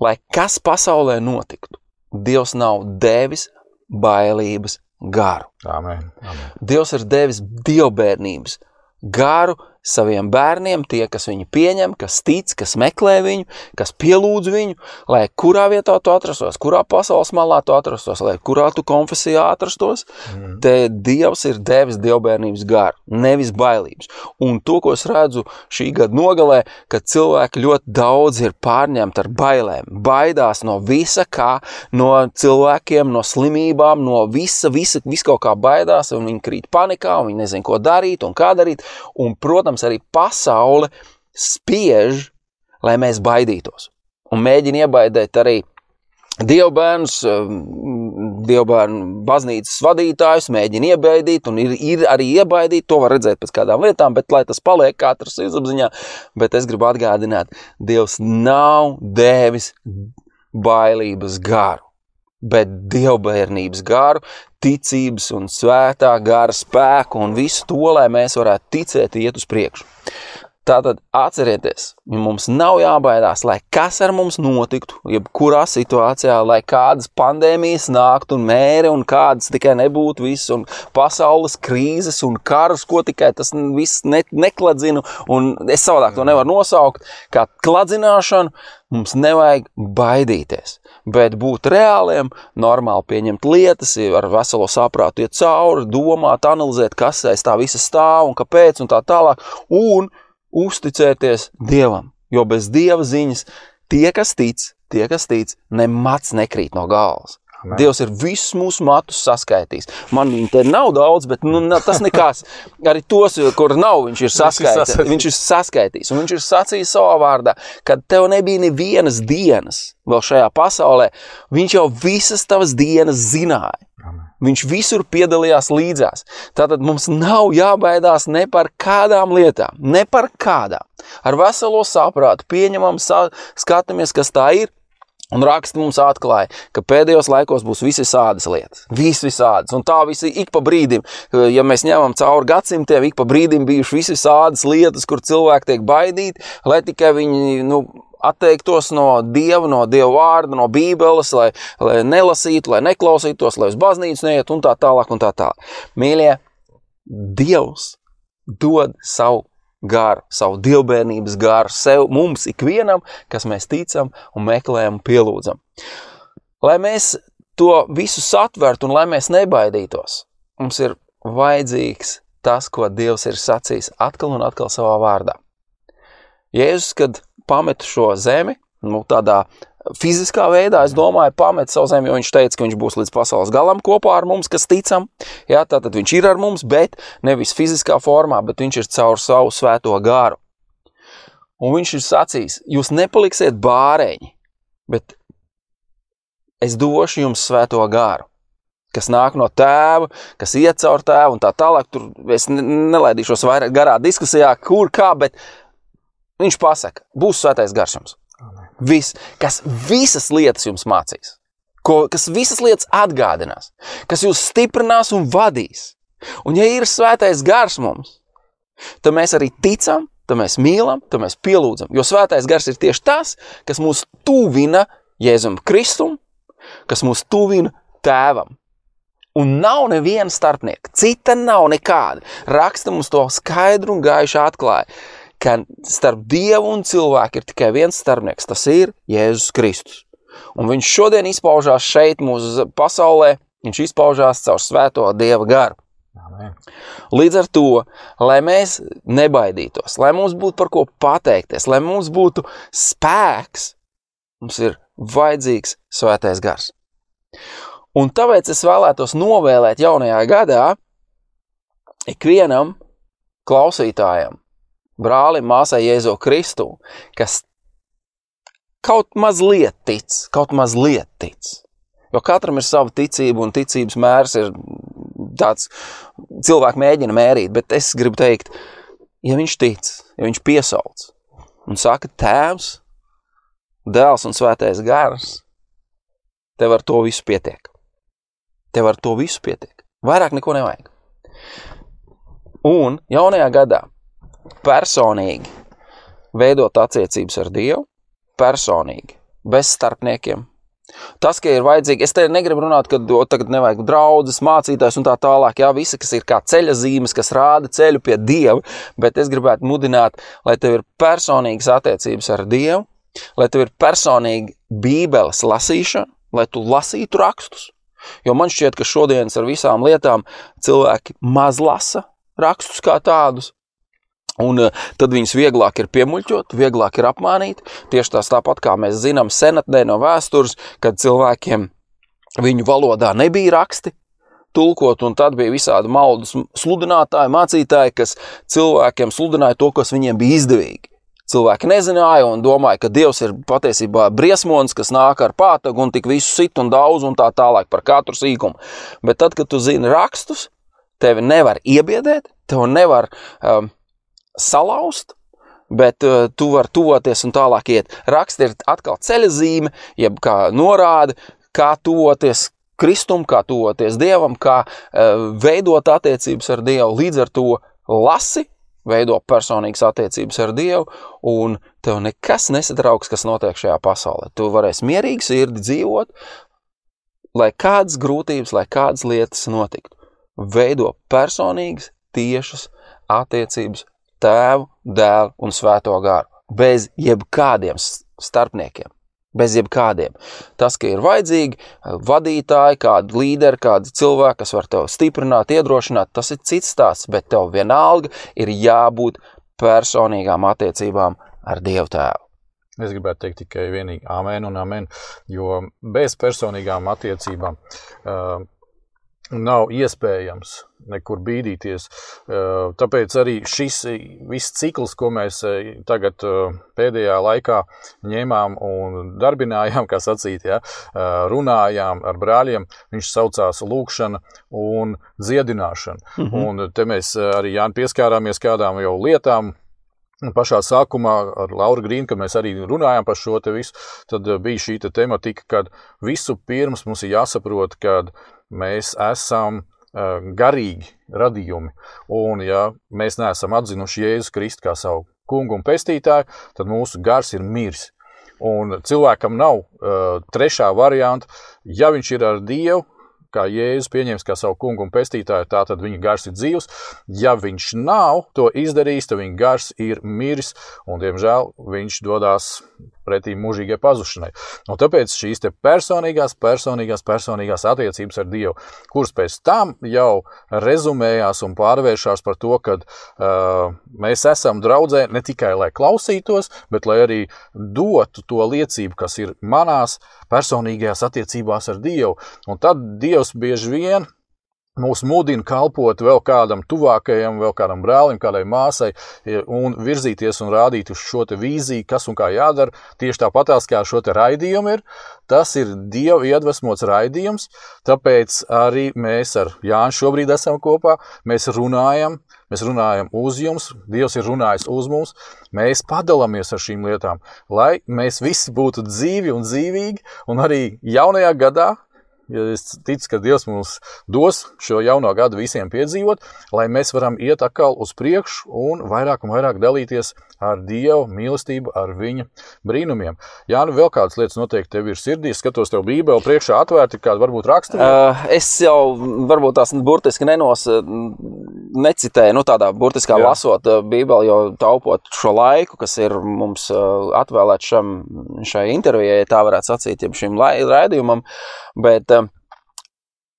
lai kas pasaulē notiktu, Dievs nav devis bailības garu. Amen. Amen. Dievs ir devis dievbijības garu saviem bērniem, tie, kas viņu pieņem, kas tic, kas meklē viņu, kas pielūdz viņu, lai kurā vietā tu atrastos, kurā pasaules malā tu atrastos, lai kurā tu konfesijā atrastos, mm. te Dievs ir devis dievbijības garu, nevis bailības. Un to, ko es redzu šī gada nogalē, ka cilvēki ļoti daudz ir pārņemti ar bailēm, baidās no visa kā, no cilvēkiem, no slimībām, no visa, visa, viss kaut kā baidās, un viņi krīt panikā, un viņi nezin, ko darīt un kā darīt, un, protams, arī pasaule spiež, lai mēs baidītos. Un mēģina iebaidīt arī dievbērnus, dievbērnu baznīcas vadītājus, mēģina iebaidīt, un ir, ir arī iebaidīt, to var redzēt pēc kādām lietām, bet lai tas paliek katrs izapziņā, bet es gribu atgādināt, Dievs nav devis bailības garu. Bet dievbijības garu, ticības un svētā gara spēku un visu to, lai mēs varētu ticēt, iet uz priekšu. Tātad atcerieties, mums nav jābaidās, lai kas ar mums notiktu, jebkurā situācijā, lai kādas pandēmijas nāktu un mēri un kādas tikai nebūtu viss un pasaules krīzes un karus, ko tikai tas viss ne, nekladzina un es savādāk to nevaru nosaukt, kā kladzināšanu, mums nevajag baidīties, bet būt reāliem, normāli pieņemt lietas, ar veselo saprātu iet cauri, domāt, analizēt, kas aiz tā visa stāv un kāpēc un tā tālāk, un uzticēties Dievam, jo bez Dieva ziņas tie, kas tic, tie, kas tic, nemats nekrīt no galvas. Amen. Dievs ir visus mūsu matus saskaitījis. Man viņa te nav daudz, bet nu, tas nekas. Arī tos, kur nav, viņš ir saskaitījis. Viņš ir saskaitījis. Un viņš ir sacījis savā vārdā, ka tev nebija nevienas dienas vēl šajā pasaulē. Viņš jau visas tavas dienas zināja. Amen. Viņš visur piedalījās līdzās. Tātad mums nav jābaidās ne par kādām lietām, ne par kādām. Ar veselo saprātu pieņemam, skatāmies, kas tā ir. Un raksts mums atklāja, ka pēdējos laikos būs visas lietas. Visas. Un tā visi ik pa brīdim, ja mēs ņemam cauri gadsimtiem, ik pa brīdim bijušas visas lietas, kur cilvēki tiek baidīti, lai tikai viņi nu, atteiktos no dieva, no dieva vārda, no bībeles, lai, lai nelasītu, lai neklausītos, lai uz baznīcu neiet un tā tālāk. Un tā tālāk. Mīļie, Dievs dod savu garu, savu dievbijības garu sev, mums, ikvienam, kas mēs ticam un meklējam un pielūdzam. Lai mēs to visu satvertu un lai mēs nebaidītos, mums ir vajadzīgs tas, ko Dievs ir sacījis atkal un atkal savā vārdā. Jēzus, kad pametu šo zemi, nu, tādā fiziskā veidā, es domāju, pamet savu zemi, jo viņš teica, ka viņš būs līdz pasaules galam kopā ar mums, kas ticam. Jā, tātad viņš ir ar mums, bet nevis fiziskā formā, bet viņš ir caur savu svēto garu. Un viņš ir sacījis, jūs nepaliksiet bāreņi, bet es došu jums svēto garu, kas nāk no tēva, kas iet caur tēvu un tā tālāk. Tur es nelaidīšos vairāk garā diskusijā, kur kā, bet Viņš pasaka, būs svētais gars jums. Viss, kas visas lietas jums mācīs, ko, kas visas lietas atgādinās, kas jūs stiprinās un vadīs. Un ja ir svētais gars mums, tad mēs arī ticam, tad mēs mīlam, tad mēs pielūdzam. Jo svētais gars ir tieši tas, kas mūs tuvina Jēzum Kristum, kas mūs tuvina tēvam. Un nav neviena starpnieka, cita nav nekāda. Raksta mums to skaidru un gaišu atklāja ka starp Dievu un cilvēku ir tikai viens starpnieks, tas ir Jēzus Kristus. Un viņš šodien izpaužās šeit, mūsu pasaulē, viņš izpaužās caur svēto Dieva garu. Amen. Līdz ar to, lai mēs nebaidītos, lai mums būtu par ko pateikties, lai mums būtu spēks, mums ir vajadzīgs svētais gars. Un tāpēc es vēlētos novēlēt jaunajā gadā ikvienam klausītājam, brālim, māsai Jēzo Kristu, kas kaut mazliet tic, kaut mazliet tic. Jo katram ir sava ticība, un ticības mērs ir tāds, cilvēki mēģina mērīt, bet es gribu teikt, ja viņš tic, ja viņš piesauc un saka, Tēvs, Dēls un Svētais Gars, tev ar to visu pietiek. Tev ar to visu pietiek. Vairāk neko nevajag. Un jaunajā gadā personīgi veidot attiecības ar Dievu, personīgi, bez starpniekiem. Tas, ka ir vajadzīgi, es te negribu runāt, ka tagad nevajag draudzes, mācītājs un tā tālāk, jā, visi, kas ir kā ceļa zīmes, kas rāda ceļu pie Dieva, bet es gribētu mudināt, lai tev ir personīgas attiecības ar Dievu, lai tev ir personīgi bībeles lasīšana, lai tu lasītu rakstus. Jo man šķiet, ka šodienas ar visām lietām cilvēki maz lasa rakstus kā tādus, Un eh, tad viņus vieglāk ir piemuļķot, vieglāk ir apmānīt. Tieši tās tāpat kā mēs zinām senatnē no vēstures, kad cilvēkiem viņu valodā nebija raksti tulkot, un tad bija visādi maldus sludinātāji, mācītāji, kas cilvēkiem sludināja to, kas viņiem bija izdevīgi. Cilvēki nezināja un domāja, ka Dievs ir patiesībā briesmonis, kas nāk ar pātagu un tik visu sit un daudz un tā tālāk par katru sīkumu. Bet tad, kad tu zini rakstus, tevi nevar iebiedēt, tev nevar um, salauzt, bet uh, tu vari tuvoties un tālāk iet. Raksts ir atkal ceļa zīme, jeb kā norāde, kā tuvoties kristum, kā tuvoties dievam, kā uh, veidot attiecības ar dievu. Līdz ar to lasi, veido personīgas attiecības ar dievu, un tev nekas nesatrauks, kas notiek šajā pasaulē. Tu varēsi mierīgi sirdi dzīvot, lai kādas grūtības, lai kādas lietas notiktu. Veido personīgas, tiešas attiecības tēvu, dēlu un svēto garu, bez jebkādiem starpniekiem. Bez jebkādiem. Tas, ka ir vajadzīgi vadītāji, kādi līderi, kādi cilvēki, kas var tevi stiprināt, iedrošināt, tas ir cits stāsts, bet tev vienalga ir jābūt personīgām attiecībām ar Dievu Tēvu. Es gribētu teikt tikai vienīgi amen un amen, jo bez personīgām attiecībām uh, nav iespējams nekur bīdīties. Uh, tāpēc arī šis viss cikls, ko mēs uh, tagad uh, pēdējā laikā ņēmām un darbinājām, kā sacīt, ja, runājām ar brāļiem, viņš saucās lūkšana un dziedināšana. Mhm. Un te mēs arī Jāni pieskārāmies kādām jau lietām, Pašā sākumā ar Lauru Grīnu, kad mēs arī runājām par šo te visu, tad eh, bija šī te tematika, kad visu pirms mums ir jāsaprot, ka mēs esam uh, garīgi radījumi. Un ja mēs neesam atzinuši Jēzus Kristu kā savu kungu un pestītāju, tad mūsu gars ir miris. Un cilvēkam nav uh, trešā varianta, ja viņš ir ar Dievu, kā Jēzus pieņems kā savu kungu un pestītāju, tā tad viņa gars ir dzīvs. Ja viņš nav to izdarījis, tad viņa gars ir miris, un, diemžēl, viņš dodas pretī mūžīgai pazušanai. Un tāpēc šīs personīgās, personīgās, personīgās attiecības ar Dievu, kuras pēc tam jau rezumējās un pārvēršas par to, ka uh, mēs esam draudzē ne tikai lai klausītos, bet lai arī dotu to liecību, kas ir manās personīgajās attiecībās ar Dievu. Un tad Dievs bieži vien mūs mudina kalpot vēl kādam tuvākajam, vēl kādam brālim, kādai māsai, un virzīties un rādīt uz šo vīziju, kas un kā jādara. Tieši tāpatās kā šo raidījumu ir. Tas ir Dieva iedvesmots raidījums, tāpēc arī mēs ar Jānu šobrīd esam kopā. Mēs runājam, mēs runājam uz jums, Dievs ir runājis uz mums. Mēs padalāmies ar šīm lietām, lai mēs visi būtu dzīvi un dzīvīgi, un arī jaunajā gadā Ja es ticu, ka Dievs mums dos šo jauno gadu visiem piedzīvot, lai mēs varam iet atkal uz priekšu un vairāk un vairāk dalīties ar Dievu mīlestību, ar viņa brīnumiem. Jā, nu vēl kādas lietas noteikti tev ir sirdī. Skatos, tev Bībeli priekšā atvērti, kāda varbūt raksta. Uh, es jau varbūt tās burtiski nenos, necitēju, nu tādā burtiskā Jā. lasot Bībeli, jo taupot šo laiku, kas ir mums atvēlēts šam, šai intervijai, tā varētu sacīt, šim raidījumam. Bet, eh,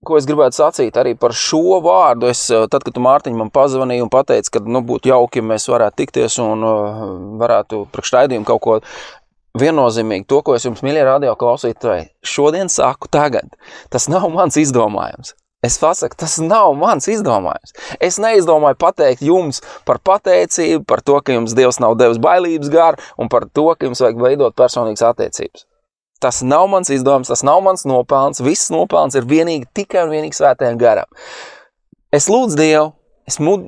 ko es gribētu sacīt arī par šo vārdu. Es, eh, tad, kad tu Mārtiņ man pazvanīji un pateici, ka nu, būtu jauki, ja mēs varētu tikties un uh, varētu priekšraidījumu kaut ko viennozīmīgi, to, ko es jums, mīļie radio klausītāji, šodien saku tagad. Tas nav mans izdomājums. Es pasaku, tas nav mans izdomājums. Es neizdomāju pateikt jums par pateicību, par to, ka jums Dievs nav devis bailības garu un par to, ka jums vajag veidot personīgas attiecības. Tas nav mans izdevums, tas nav mans nopelns. Viss nopelns ir vienīgi tikai un vienīgi svētajam garam. Es lūdzu Dievu, es mud,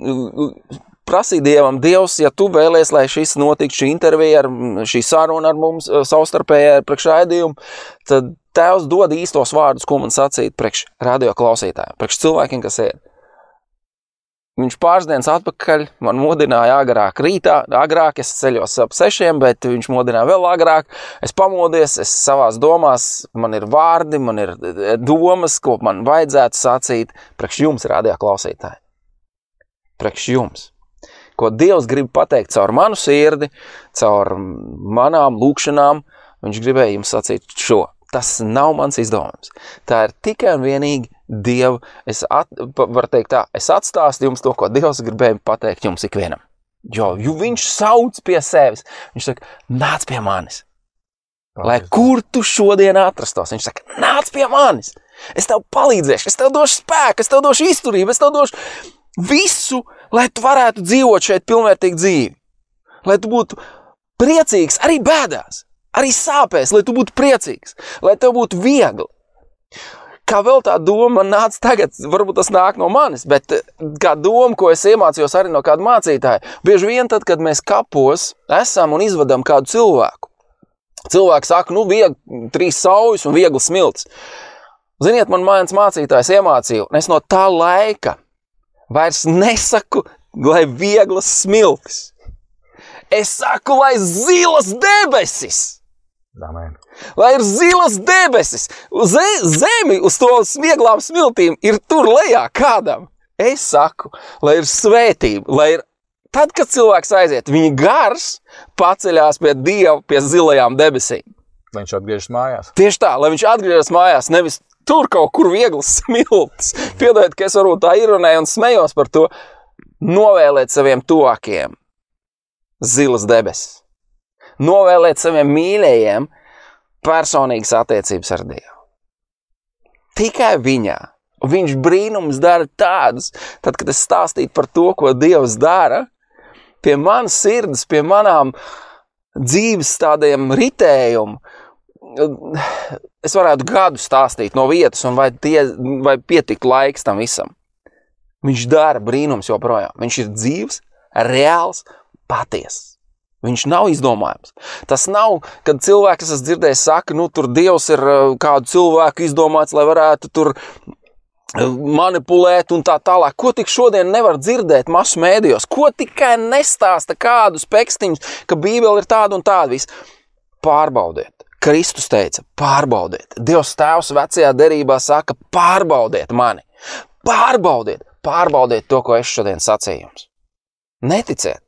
prasīju Dievam, Dievs, ja tu vēlies, lai šis notiktu, šī intervija, ar, šī saruna ar mums savstarpējā priekšraidījumu, tad Tēvs dod īstos vārdus, ko man sacīt priekš radio klausītājiem, priekš cilvēkiem, kas ir. Viņš pāris dienas atpakaļ man modināja agrāk rītā, agrāk es ceļos ap sešiem, bet viņš modināja vēl agrāk. Es pamodies, es savās domās, man ir vārdi, man ir e, domas, ko man vajadzētu sacīt priekš jums, rādījā klausītāji. Priekš jums. Ko Dievs grib pateikt caur manu sirdi, caur manām lūkšanām, viņš gribēja jums sacīt šo. Tas nav mans izdevums. Tā ir tikai un vienīgi Dievu. Es at, varu teikt tā, es atstāstu jums to, ko Dievs gribēja pateikt jums ikvienam. Jo, jo viņš sauc pie sevis. Viņš saka, nāc pie manis. Lai kur tu šodien atrastos, viņš saka, nāc pie manis. Es tev palīdzēšu, es tev došu spēku, es tev došu izturību, es tev došu visu, lai tu varētu dzīvot šeit pilnvērtīgu dzīvi. Lai tu būtu priecīgs arī bēdās arī sāpēs, lai tu būtu priecīgs, lai tev būtu viegli. Kā vēl tā doma man nāca tagad, varbūt tas nāk no manis, bet eh, kā doma, ko es iemācījos arī no kāda mācītāja, bieži vien tad, kad mēs kapos esam un izvedam kādu cilvēku, Cilvēki saka, nu, viegli, trīs saujas un viegli smilts. Ziniet, man mans mācītājs iemācīja, un es no tā laika vairs nesaku, lai vieglas smiltis. Es saku, lai zilas debesis! Amen. Lai ir zilas debesis, Ze, zemi uz to smieklām smiltīm ir tur lejā kādam. Es saku, lai ir svētība, lai ir tad, kad cilvēks aiziet, viņa gars paceļās pie Dieva, pie zilajām debesīm. Lai viņš atgriežas mājās. Tieši tā, lai viņš atgriežas mājās, nevis tur kaut kur viegls smilts. Piedodiet, ka es varbūt tā ironēju un smējos par to. Novēlēt saviem tuvākiem zilas debesis. Novēlēt saviem mīļajiem personīgas attiecības ar Dievu. Tikai viņā. Viņš brīnums dara tādus, tad, kad es stāstīju par to, ko Dievs dara, pie manas sirds, pie manām dzīves tādiem ritējumiem, es varētu gadu stāstīt no vietas, un vai, tie, vai pietiktu laiks tam visam. Viņš dara brīnums joprojām. Viņš ir dzīves, reāls, patiess. Viņš nav izdomājams. Tas nav, kad cilvēks, kas dzirdējis, saka, nu, tur Dievs ir uh, kādu cilvēku izdomāts, lai varētu tur manipulēt un tā tālāk. Ko tik šodien nevar dzirdēt masu mēdījos? Ko tikai nestāsta kādus pekstiņus, ka Bībele ir tāda un tāda. Viss. Pārbaudiet. Kristus teica, pārbaudiet. Dievs Tēvs vecajā derībā saka, pārbaudiet mani. Pārbaudiet, pārbaudiet to, ko es šodien sacīju jums. Neticiet,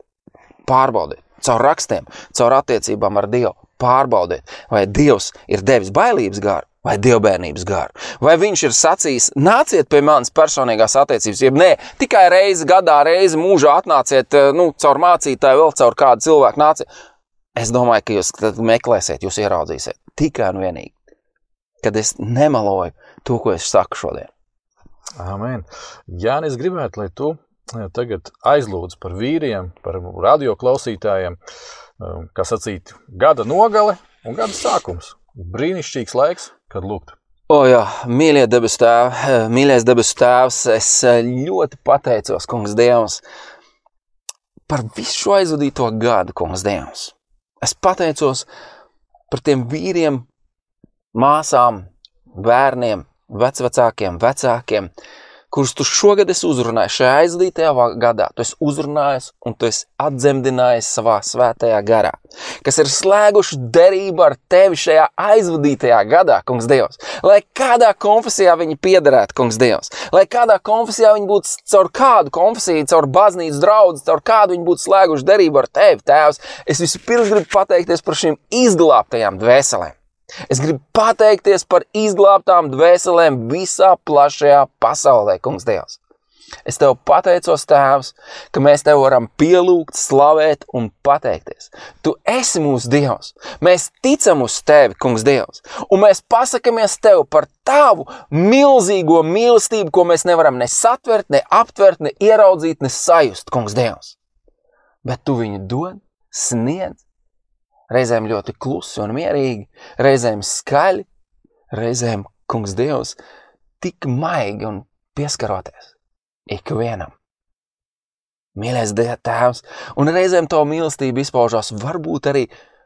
pārbaudiet caur rakstiem, caur attiecībām ar Dievu. Pārbaudiet, vai Dievs ir devis bailības garu vai dievbijības garu. Vai viņš ir sacījis, nāciet pie manas personīgās attiecības, jeb nē, tikai reizi gadā, reizi mūžā atnāciet, nu, caur mācītāju, vēl caur kādu cilvēku nāciet. Es domāju, ka jūs meklēsiet, jūs ieraudzīsiet tikai un vienīgi, kad es nemaloju to, ko es saku šodien. Amen. Jā, es gribētu, lai tu tagad aizlūdz par vīriem, par radio klausītājiem, kas sacīt gada nogale un gada sākums. Brīnišķīgs laiks, kad lūgt. O, jā, mīļie debesu tēvi, mīļais debesu tēvs, es ļoti pateicos, kungs, Dievs, par visu šo aizvadīto gadu, kungs, Dievs. Es pateicos par tiem vīriem, māsām, bērniem, vecvecākiem, vecākiem, kurus tu šogad esi uzrunājis šajā aizvadītajā gadā. Tu esi uzrunājis un tu esi atdzemdinājis savā svētajā garā, kas ir slēguši derību ar tevi šajā aizvadītajā gadā, kungs Dievs. Lai kādā konfesijā viņi piederētu, kungs Dievs, lai kādā konfesijā viņi būtu caur kādu konfesiju, caur baznīcas draugu, caur kādu viņi būtu slēguši derību ar tevi, Tēvs. Es vispirms gribu pateikties par šīm izglābtajām dvēselēm. Es gribu pateikties par izglābtām dvēselēm visā plašajā pasaulē, Kungs, Dievs. Es tev pateicos, Tēvs, ka mēs tev varam pielūgt, slavēt un pateikties. Tu esi mūsu Dievs. Mēs ticam uz tevi, Kungs, Dievs, un mēs pasakāmies tev par tavu milzīgo mīlestību, ko mēs nevaram ne satvert, ne aptvert, ne ieraudzīt, ne sajust, Kungs, Dievs. Bet tu viņu dod, sniedz reizēm ļoti klusi un mierīgi, reizēm skaļi, reizēm, kungs Dievs, tik maigi un pieskaroties ikvienam. Mīļais Tēvs, un reizēm to mīlestību izpaužās varbūt arī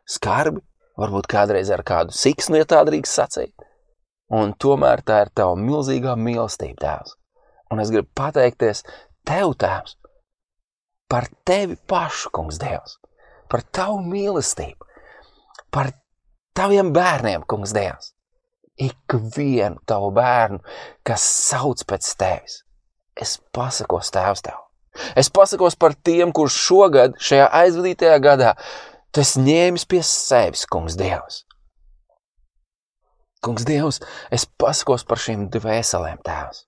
skarbi, varbūt kādreiz ar kādu siksnu, ja tā drīkst sacīt. Un tomēr tā ir tava milzīgā mīlestība, Tēvs. Un es gribu pateikties Tev, Tēvs, par Tevi pašu, Kungs, Dievs, par Tavu mīlestību, par taviem bērniem, kungs, Dievs. Ikvienu tavu bērnu, kas sauc pēc tevis. Es pasakos tēvs tev. Es pasakos par tiem, kurš šogad, šajā aizvadītajā gadā, tu esi ņēmis pie sevis, kungs, Dievs. Kungs, Dievs, es pasakos par šīm dvēselēm, tēvs.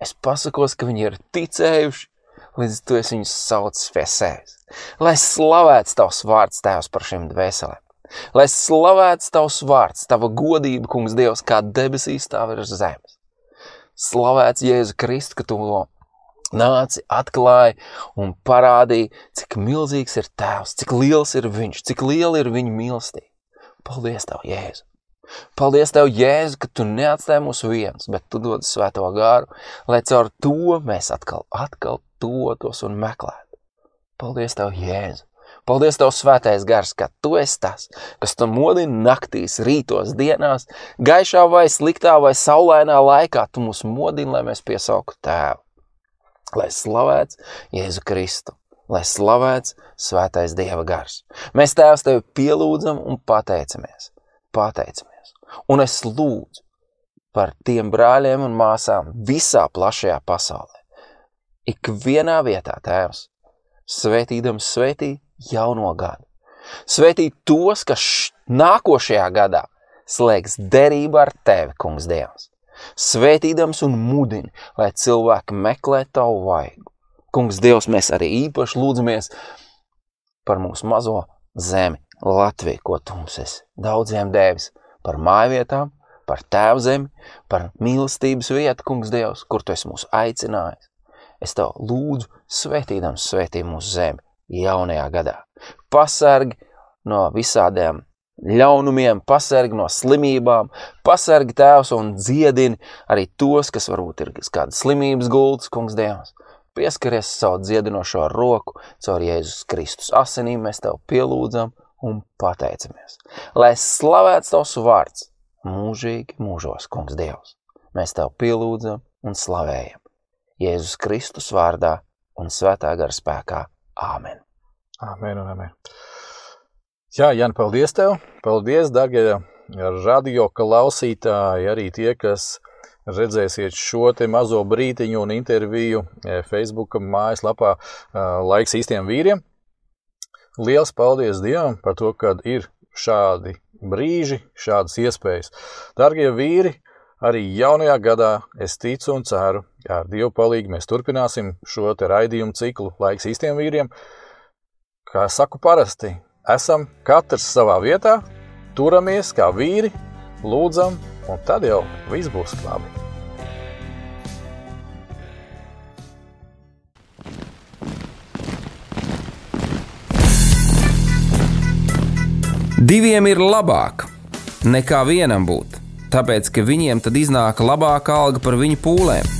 Es pasakos, ka viņi ir ticējuši, līdz tu esi viņus saucis pie sevis. Lai slavēts tavs vārds, tēvs, par šīm dvēselēm. Lai slavēts tavs vārds, tava godība, kungs, Dievs, kā debesīs tā virs zemes. Slavēts Jēzu Kristu, ka tu nāci, atklāji un parādīji, cik milzīgs ir tēvs, cik liels ir viņš, cik liela ir viņa mīlestība. Paldies tev, Jēzu! Paldies tev, Jēzu, ka tu neatstāji mūs viens, bet tu dod svēto gāru, lai caur to mēs atkal, atkal totos un meklētu. Paldies tev, Jēzu! Paldies, Tev, Svētais Gars, ka Tu esi tas, kas tu modini naktīs, rītos, dienās, gaišā vai sliktā vai saulainā laikā. Tu mūs modini, lai mēs piesauktu Tēvu. Lai slavēts Jēzu Kristu, lai slavēts Svētais Dieva Gars. Mēs Tēvs Tevi pielūdzam un pateicamies. Pateicamies. Un es lūdzu par tiem brāļiem un māsām visā plašajā pasaulē. Ikvienā vietā, Tēvs, svētīdams svētī jauno gadu. Svētīt tos, kas nākošajā gadā slēgs derību ar tevi, kungs Dievs. Svētīdams un mudini, lai cilvēki meklē tavu vaigu. Kungs Dievs, mēs arī īpaši lūdzamies par mūsu mazo zemi, Latviju, ko tu mums esi daudziem devis, par mājvietām, par tēvu zemi, par mīlestības vietu, kungs Dievs, kur tu esi mūs aicinājis. Es tev lūdzu, svētīdams, svētī mūsu zemi jaunajā gadā. Pasargi no visādiem ļaunumiem, pasargi no slimībām, pasargi tēvs un dziedini arī tos, kas varbūt ir kādas slimības gultas, kungs Dievs. Pieskaries savu dziedinošo roku caur Jēzus Kristus asinīm, mēs tev pielūdzam un pateicamies. Lai slavēts tavs vārds mūžīgi mūžos, kungs Dievs. Mēs tev pielūdzam un slavējam. Jēzus Kristus vārdā un svētā gara spēkā. Āmen! Amen, amen. Jā, Jan, paldies tev! Paldies, darbie radio klausītāji, arī tie, kas redzēsiet šo mazo brītiņu un interviju e, Facebook mājaslapā e, Laiks īstiem vīriem. Liels paldies Dievam par to, ka ir šādi brīži, šādas iespējas. Dargie vīri, Arī jaunajā gadā es ticu un ceru, ka ar Dievu palīdzību mēs turpināsim šo raidījumu ciklu laiks īstiem vīriem. Kā saku parasti, esam katrs savā vietā, turamies kā vīri, lūdzam, un tad jau viss būs labi. Diviem ir labāk nekā vienam būt tāpēc ka viņiem tad iznāk labāka alga par viņu pūlēm.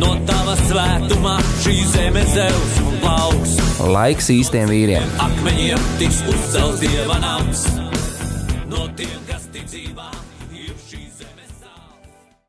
No tava svētumā šī zeme zeus un plauks. Laiks īstiem vīriem. Akmeņiem tiks uzcelts dieva nams. No tiem.